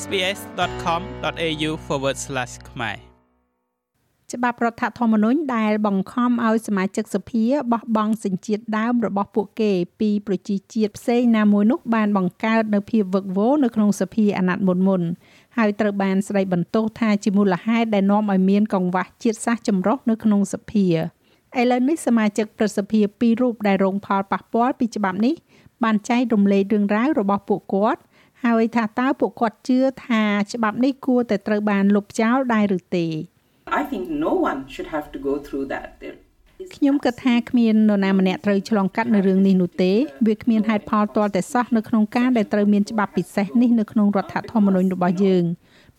sbs.com.au/ ខ្មែរច្បាប់រដ្ឋធម្មនុញ្ញដែលបង្ខំឲ្យសមាជិកសភាបោះបង់សញ្ជាតិដើមរបស់ពួកគេពីប្រជាជាតិផ្សេងណាមួយនោះបានបង្កើតនៅភាពវឹកវរនៅក្នុងសភាអាណត្តិមុនមុនហើយត្រូវបានស្ដីបន្ទោសថាជាមូលហេតុដែលនាំឲ្យមានកង្វះជាតិសាសន៍ចម្រុះនៅក្នុងសភាឥឡូវនេះសមាជិកប្រសិទ្ធភាពពីររូបដែលរងផលប៉ះពាល់ពីច្បាប់នេះបានចែករំលែករឿងរ៉ាវរបស់ពួកគាត់ ហើយថាតើពួកគាត់ជឿថាច្បាប់នេះគួរតែត្រូវបានលុបចោលដែរឬទេ I think no one should have to go through that. There ខ្ញុំគិតថាគ្មាននរណាម្នាក់ត្រូវឆ្លងកាត់នៅរឿងនេះនោះទេវាគ្មានហេតុផលទាល់តែសោះនៅក្នុងការដែលត្រូវមានច្បាប់ពិសេសនេះនៅក្នុងរដ្ឋធម្មនុញ្ញរបស់យើង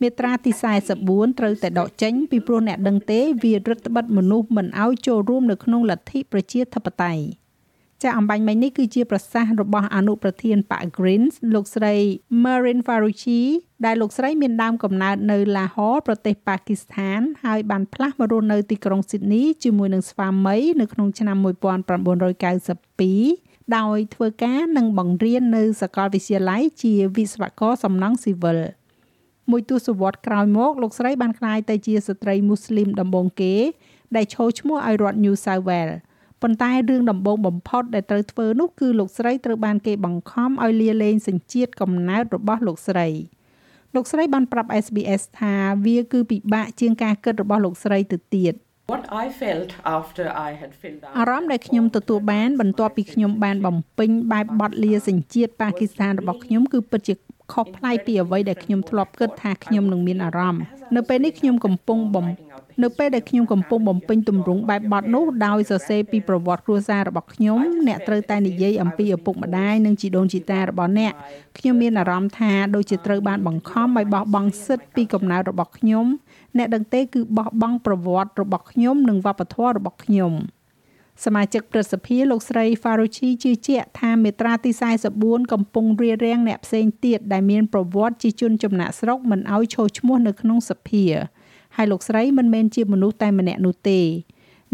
មាត្រាទី44ត្រូវតែដកចេញពីព្រោះអ្នកដឹងទេវារដ្ឋបិទមនុស្សមិនឲ្យចូលរួមនៅក្នុងលទ្ធិប្រជាធិបតេយ្យ ចាអំបញ្ញមិញនេះគឺជាប្រសាសន៍របស់អនុប្រធានប៉ា Greens លោកស្រី Marin Faruqi ដែលលោកស្រីមានដើមកំណើតនៅ Lahore ប្រទេសប៉ាគីស្ថាន ហើយបានផ្លាស់មករស់នៅទីក្រុង Sydney ជាមួយនឹងស្វាមីនៅក្នុងឆ្នាំ1992ដោយធ្វើការនិងបង្រៀននៅសាកលវិទ្យាល័យជាវិស្វករសំណង់ស៊ីវិលមួយទសវត្សរ៍ក្រោយមកលោកស្រីបានក្លាយទៅជាស្ត្រីមូស្លីមដំបូងគេ ដែលឈរឈ្មោះឲ្យរដ្ឋ New South Wales ប៉ុន្តែរឿងដំបូងបំផុតដែលត្រូវធ្វើនោះគឺលោកស្រីត្រូវបានគេបង្ខំឲ្យលាលែងសញ្ជាតិកំណើតរបស់លោកស្រីលោកស្រីបានប្រាប់ SBS ថាវាគឺពិបាកជាងការគិតរបស់លោកស្រីទៅទៀត What I felt after I had filled out អារម្មណ៍ដែលខ្ញុំទទួលបានបន្ទាប់ពីខ្ញុំបានបំពេញបែបបទលាសញ្ជាតិប៉ាគីស្ថានរបស់ខ្ញុំគឺពិតជាខុសប្លែកពីអ្វីដែលខ្ញុំធ្លាប់គិតថាខ្ញុំនឹងមានអារម្មណ៍នៅពេលនេះខ្ញុំកំពុងបំ នៅពេលដែលខ្ញុំកំពុងបំពេញទម្រង់បែបបទនោះដោយសរសេរពីប្រវត្តិគ្រួសាររបស់ខ្ញុំអ្នកត្រូវតែនិយាយអំពីឪពុកម្ដាយនិងជីដូនជីតារបស់អ្នកខ្ញុំមានអារម្មណ៍ថាដូចជាត្រូវបានបង្ខំឲ្យបោះបង់សិទ្ធិពីកំណើតរបស់ខ្ញុំអ្នកដឹងទេគឺបោះបង់ប្រវត្តិរបស់ខ្ញុំនិងវប្បធម៌របស់ខ្ញុំសមាជិកព្រឹទ្ធសភាលោកស្រី Faruchi ជឿជាក់ថាមេត្រាទី44កំពុងរារាំងអ្នកផ្សេងទៀតដែលមានប្រវត្តិជាជនចំណាក់ស្រុកមិនឲ្យចូលឈ្មោះនៅក្នុងសភា ហើយលោកស្រីមិនមែនជាមនុស្សតែម្នាក់នោះទេ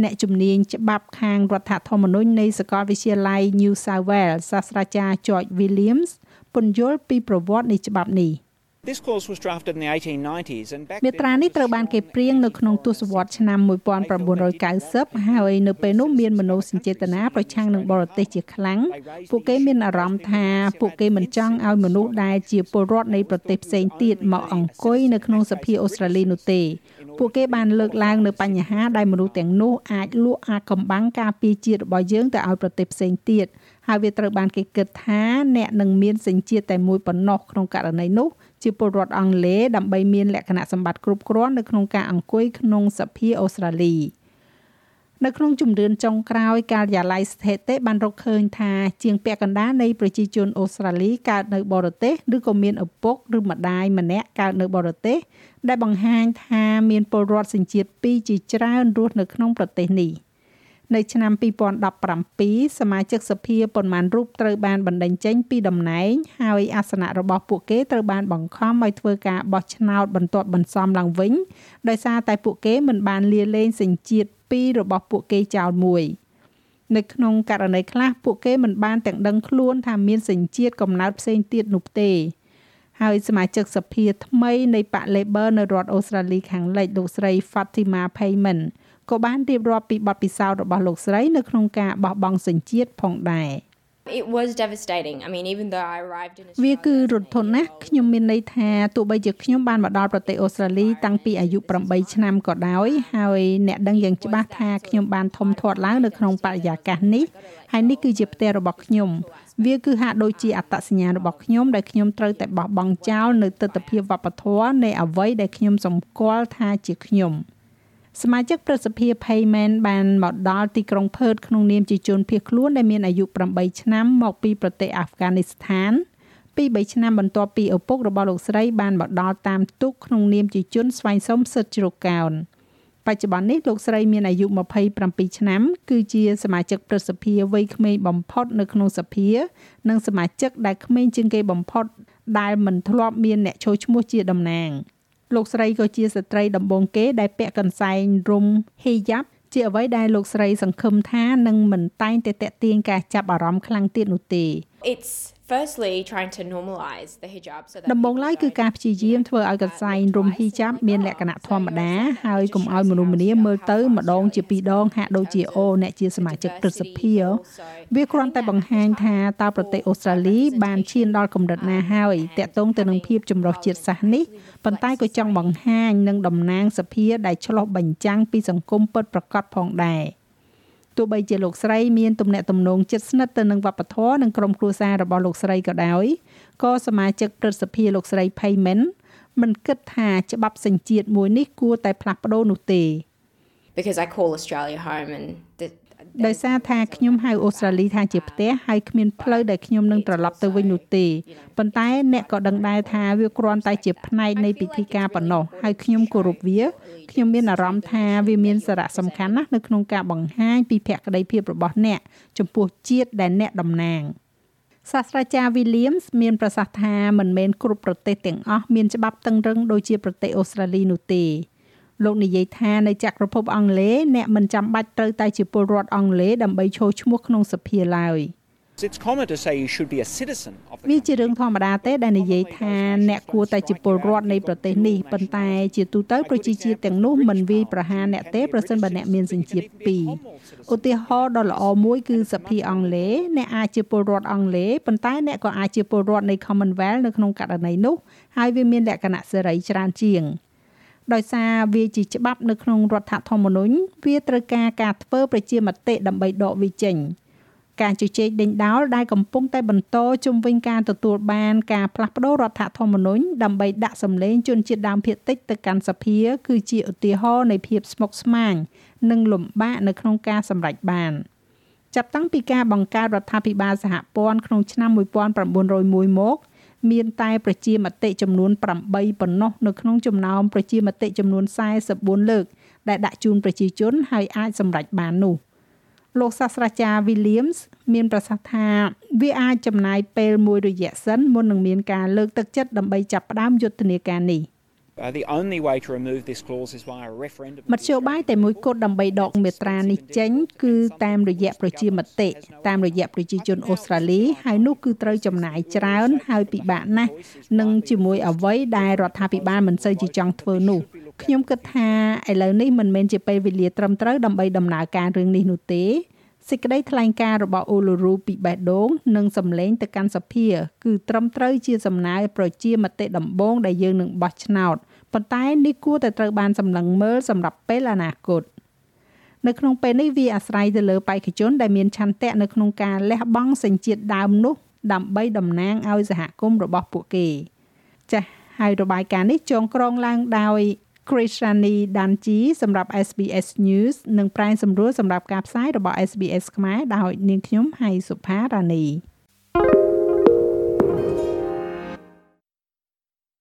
អ្នកជំនាញច្បាប់ខាងរដ្ឋធម្មនុញ្ញនៃសាកលវិទ្យាល័យ New South Wales សាស្ត្រាចារ្យ George Williams ពន្យល់ពីប្រវត្តិនៃច្បាប់នេះ។ This clause was drafted in the 1890s and back មាត្រានេះត្រូវបានគេព្រៀងនៅក្នុងទសវត្សរ៍ឆ្នាំ1990ហើយនៅពេលនោះមានមនោសញ្ចេតនាប្រឆាំងនឹងបរទេសជាខ្លាំងពួកគេមានអារម្មណ៍ថាពួកគេមិនចង់ឲ្យមនុស្សដែលជាពលរដ្ឋនៃប្រទេសផ្សេងទៀតមកអង្គុយនៅក្នុងសភាអូស្ត្រាលីនោះទេពួកគេបានលើកឡើងនៅបញ្ហាដែលមនុស្សទាំងនោះអាចលក់អាកំបាំងការពារជាតិរបស់យើងទៅឲ្យប្រទេសផ្សេងទៀតហើយវាត្រូវបានគេគិតថាអ្នកនឹងមានសញ្ជាតិតែមួយប៉ុណ្ណោះក្នុងករណីនោះ ជាពលរដ្ឋអង់គ្លេសដើម្បីមានលក្ខណៈសម្បត្តិគ្រប់គ្រាន់នៅក្នុងការអង្គុយក្នុងសភាអូស្ត្រាលីនៅក្នុងជំរឿនចុងក្រោយការិយាល័យស្ថិតិបានរកឃើញថាជាងពាក់កណ្ដាលនៃប្រជាជនអូស្ត្រាលីកើតនៅបរទេសឬក៏មានឪពុកឬម្ដាយម្នាក់កើតនៅបរទេសដែលបង្ហាញថាមានពលរដ្ឋសញ្ជាតិពីរជាច្រើនរស់នៅក្នុងប្រទេសនេះ។ នៅឆ្នាំ2017សមាជិកសភាប៉ុន្មានរូបត្រូវបានបណ្តេញចេញពីតំណែងហើយអាសនៈរបស់ពួកគេត្រូវបានបង្ខំឲ្យធ្វើការបោះឆ្នោតបន្ទាប់បន្សំឡើងវិញដោយសារតែពួកគេមិនបានលាលែងសញ្ជាតិពីររបស់ពួកគេចោលមួយនៅក្នុងករណីខ្លះពួកគេមិនបានទាំងដឹងខ្លួនថាមានសញ្ជាតិកំណើតផ្សេងទៀតនោះទេហើយសមាជិកសភាថ្មីនៃបក Labor នៅរដ្ឋអូស្ត្រាលីខាងលិចលោកស្រី Fatima Payment ក៏បានរៀបរាប់ពីបទពិសោធន៍របស់លោកស្រីនៅក្នុងការបោះបង់សញ្ជាតិផងដែរ It was devastating. I mean even though I arrived in Australia វាគឺរន្ធត់ណាស់ខ្ញុំមានន័យថាទោះបីជាខ្ញុំបានមកដល់ប្រទេសអូស្ត្រាលីតាំងពីអាយុ8ឆ្នាំក៏ដោយហើយអ្នកដឹងយ៉ាងច្បាស់ថាខ្ញុំបានធំធាត់ឡើងនៅក្នុងបរិយាកាសនេះហើយនេះគឺជាផ្ទះរបស់ខ្ញុំវាគឺហាក់ដូចជាអត្តសញ្ញាណរបស់ខ្ញុំដែលខ្ញុំត្រូវតែបោះបង់ចោលនៅទស្សនវិជ្ជាវប្បធម៌នៃអ្វីដែលខ្ញុំសម្គាល់ថាជាខ្ញុំ។ សមាជិកប្រសិទ្ធភាព Payment បានមកដល់ទីក្រុងផឺតក្នុងនាមជាជនភៀសខ្លួនដែលមានអាយុ8ឆ្នាំមកពីប្រទេសអាហ្វហ្គានីស្ថានពី3ឆ្នាំបន្ទាប់ពីឪពុករបស់លោកស្រីបានមកដល់តាមទូកក្នុងនាមជាជនស្វែងសុំសិទ្ធិជ្រកកោនបច្ចុប្បន្ននេះលោកស្រីមានអាយុ27ឆ្នាំ គឺជាសមាជិកប្រសិទ្ធភាពវ័យក្មេងបំផុតនៅក្នុងសភា និងសមាជិកដែលក្មេងជាងគេបំផុតដែលមិនធ្លាប់មានអ្នកចូលឈ្មោះជាតំណាង។ លោកស្រីក៏ជាស្ត្រីដំបូងគេដែលពាក់កន្សែងរុំហេយ៉ាប់ជាអ្វីដែលលោកស្រីសង្ឃឹមថានឹងមិនតែងតែតេទៀងការចាប់អារម្មណ៍ខ្លាំងទៀតនោះទេ It's firstly trying to normalize the hijab so that ដំបូង people ឡើយគឺ don't ការព្យាយាមធ្វើឲ្យកសែងរុំហ៊ីចាប់មានលក្ខណៈធម្មតាហើយកុំឲ្យមនុស្សម្នាមើលទៅម្ដងជាពីរដងហាក់ដូចជាអូអ្នកជាសមាជិកព្រឹទ្ធសភាវាគ្រាន់តែបង្ហាញថាតើប្រទេសអូស្ត្រាលីបានឈានដល់កម្រិតណាហើយតាក់ទងទៅនឹងភាពចម្រុះជាតិសាសន៍នេះប៉ុន្តែក៏ចង់បង្ហាញនឹងតំណាងសភាដែលឆ្លុះបញ្ចាំងពីសង្គមពិតប្រាកដផងដែរ ទោះបីជាលោកស្រីមានទំនាក់ទំនងជិតស្និទ្ធទៅនឹងវប្បធម៌និងក្រុមគ្រួសាររបស់លោកស្រីក៏ដោយក៏សមាជិកព្រឹទ្ធសភាលោកស្រី Payment មិនគិតថាច្បាប់សញ្ជាតិមួយនេះគួរតែផ្លាស់ប្ដូរនោះទេ because I call Australia home and the, ដោយសារថាខ្ញុំហៅអូស្ត្រាលីថាជាផ្ទះហើយគ្មានផ្លូវដែលខ្ញុំនឹងត្រឡប់ទៅវិញនោះទេប៉ុន្តែអ្នកក៏ដឹងដែរថាវាគ្រាន់តែជាផ្នែកនៃពិធីការប៉ុណ្ណោះហើយខ្ញុំគោរពវាខ្ញុំមានអារម្មណ៍ថាវាមានសារៈសំខាន់ណាស់នៅក្នុងការបង្ហាញពីភក្ដីភាពរបស់អ្នកចំពោះជាតិដែលអ្នកតំណាងសាស្ត្រាចារ្យ Williams មានប្រសាសន៍ថាមិនមែនគ្រប់ប្រទេសទាំងអស់មានច្បាប់តឹងរឹងដូចជាប្រទេសអូស្ត្រាលីនោះទេ លោកនិយាយថានៅចក្រភពអង់គ្លេសអ្នកមិនចាំបាច់ត្រូវតែជាពលរដ្ឋអង់គ្លេសដើម្បីចូលឈ្មោះក្នុងសភាឡើយ It's common to say you should be a citizen of the វា country. ជារឿងធម្មតាទេដែលនិយាយថាអ្នកគួរតែជាពលរដ្ឋនៃប្រទេសនេះប៉ុន្តែជាទូទៅប្រជាជាតិទាំងនោះមិនវាយប្រហារអ្នកទេប្រសិនបើអ្នកមានសញ្ជាតិពីរឧទាហរណ៍ដ៏ល្អមួយគឺសភាអង់គ្លេសអ្នកអាចជាពលរដ្ឋអង់គ្លេសប៉ុន្តែអ្នកក៏អាចជាពលរដ្ឋនៃ Commonwealth នៅក្នុងករណីនោះហើយវាមានលក្ខណៈសេរីច្រើនជាង ដោយសារវាជាច្បាប់នៅក្នុងរដ្ឋធម្មនុញ្ញវាត្រូវការការធ្វើប្រជាមតិដើម្បីដកវាចេញការជជែកដេញដោលដែលកំពុងតែបន្តជុំវិញការទទួលបានការផ្លាស់ប្តូររដ្ឋធម្មនុញ្ញដើម្បីដាក់សម្លេងជនជាតិដើមភាគតិចទៅកាន់សភា គឺជាឧទាហរណ៍នៃភាពស្មុគស្មាញនិងលំបាកនៅក្នុងការសម្រេចបានចាប់តាំងពីការបង្កើតរដ្ឋាភិបាលសហព័ន្ធក្នុងឆ្នាំ1901មក មានតែប្រជាមតិចំនួន8ប៉ុណ្ណោះនៅក្នុងចំណោមប្រជាមតិចំនួន44លើក ដែលដាក់ជូនប្រជាជនហើយអាចសម្រេចបាននោះលោកសាស្ត្រាចារ្យ Williams មានប្រសាសន៍ថាវាអាចចំណាយពេលមួយរយៈសិនមុននឹងមានការលើកទឹកចិត្តដើម្បីចាប់ផ្ដើមយុទ្ធនាការនេះ Uh, the only way to remove this clause is via a referendum. មធ្យោបាយតែមួយគត់ដើម្បីដកមាត្រានេះចេញគឺតាមរយៈប្រជាមតិតាមរយៈប្រជាជនអូស្ត្រាលីហើយនោះគឺត្រូវចំណាយច្រើន ហើយពិបាកណាស់នឹងជាមួយអ្វីដែលរដ្ឋាភិបាលមិនសូវជាចង់ធ្វើនោះខ្ញុំគិតថាឥឡូវនេះមិនមែនជាពេលវេលាត្រឹមត្រូវដើម្បីដំណើរការរឿងនេះនោះទេ សេចក្តីថ្លែងការណ៍របស់អូលូរូពីបេះដូងនិងសម្លេងទៅកាន់សភា គឺត្រឹមត្រូវជាសំណើប្រជាមតិដំបូងដែលយើងនឹងបោះឆ្នោតប៉ុន្តែនេះគួរតែត្រូវបានសម្លឹងមើលសម្រាប់ពេលអនាគតនៅក្នុងពេលនេះវាអាស្រ័យទៅលើបេក្ខជនដែលមានឆន្ទៈនៅក្នុងការលះបង់សញ្ជាតិដើមនោះដើម្បីតំណាងឲ្យសហគមន៍របស់ពួកគេចាស់ហើយរបាយការណ៍នេះចងក្រងឡើងដោយ Krishani Danji សម្រាប់ SBS News និងប្រែសម្រួលសម្រាប់ការផ្សាយរបស់ SBS ខ្មែរដោយនាងខ្ញុំហៃសុផារ៉ានី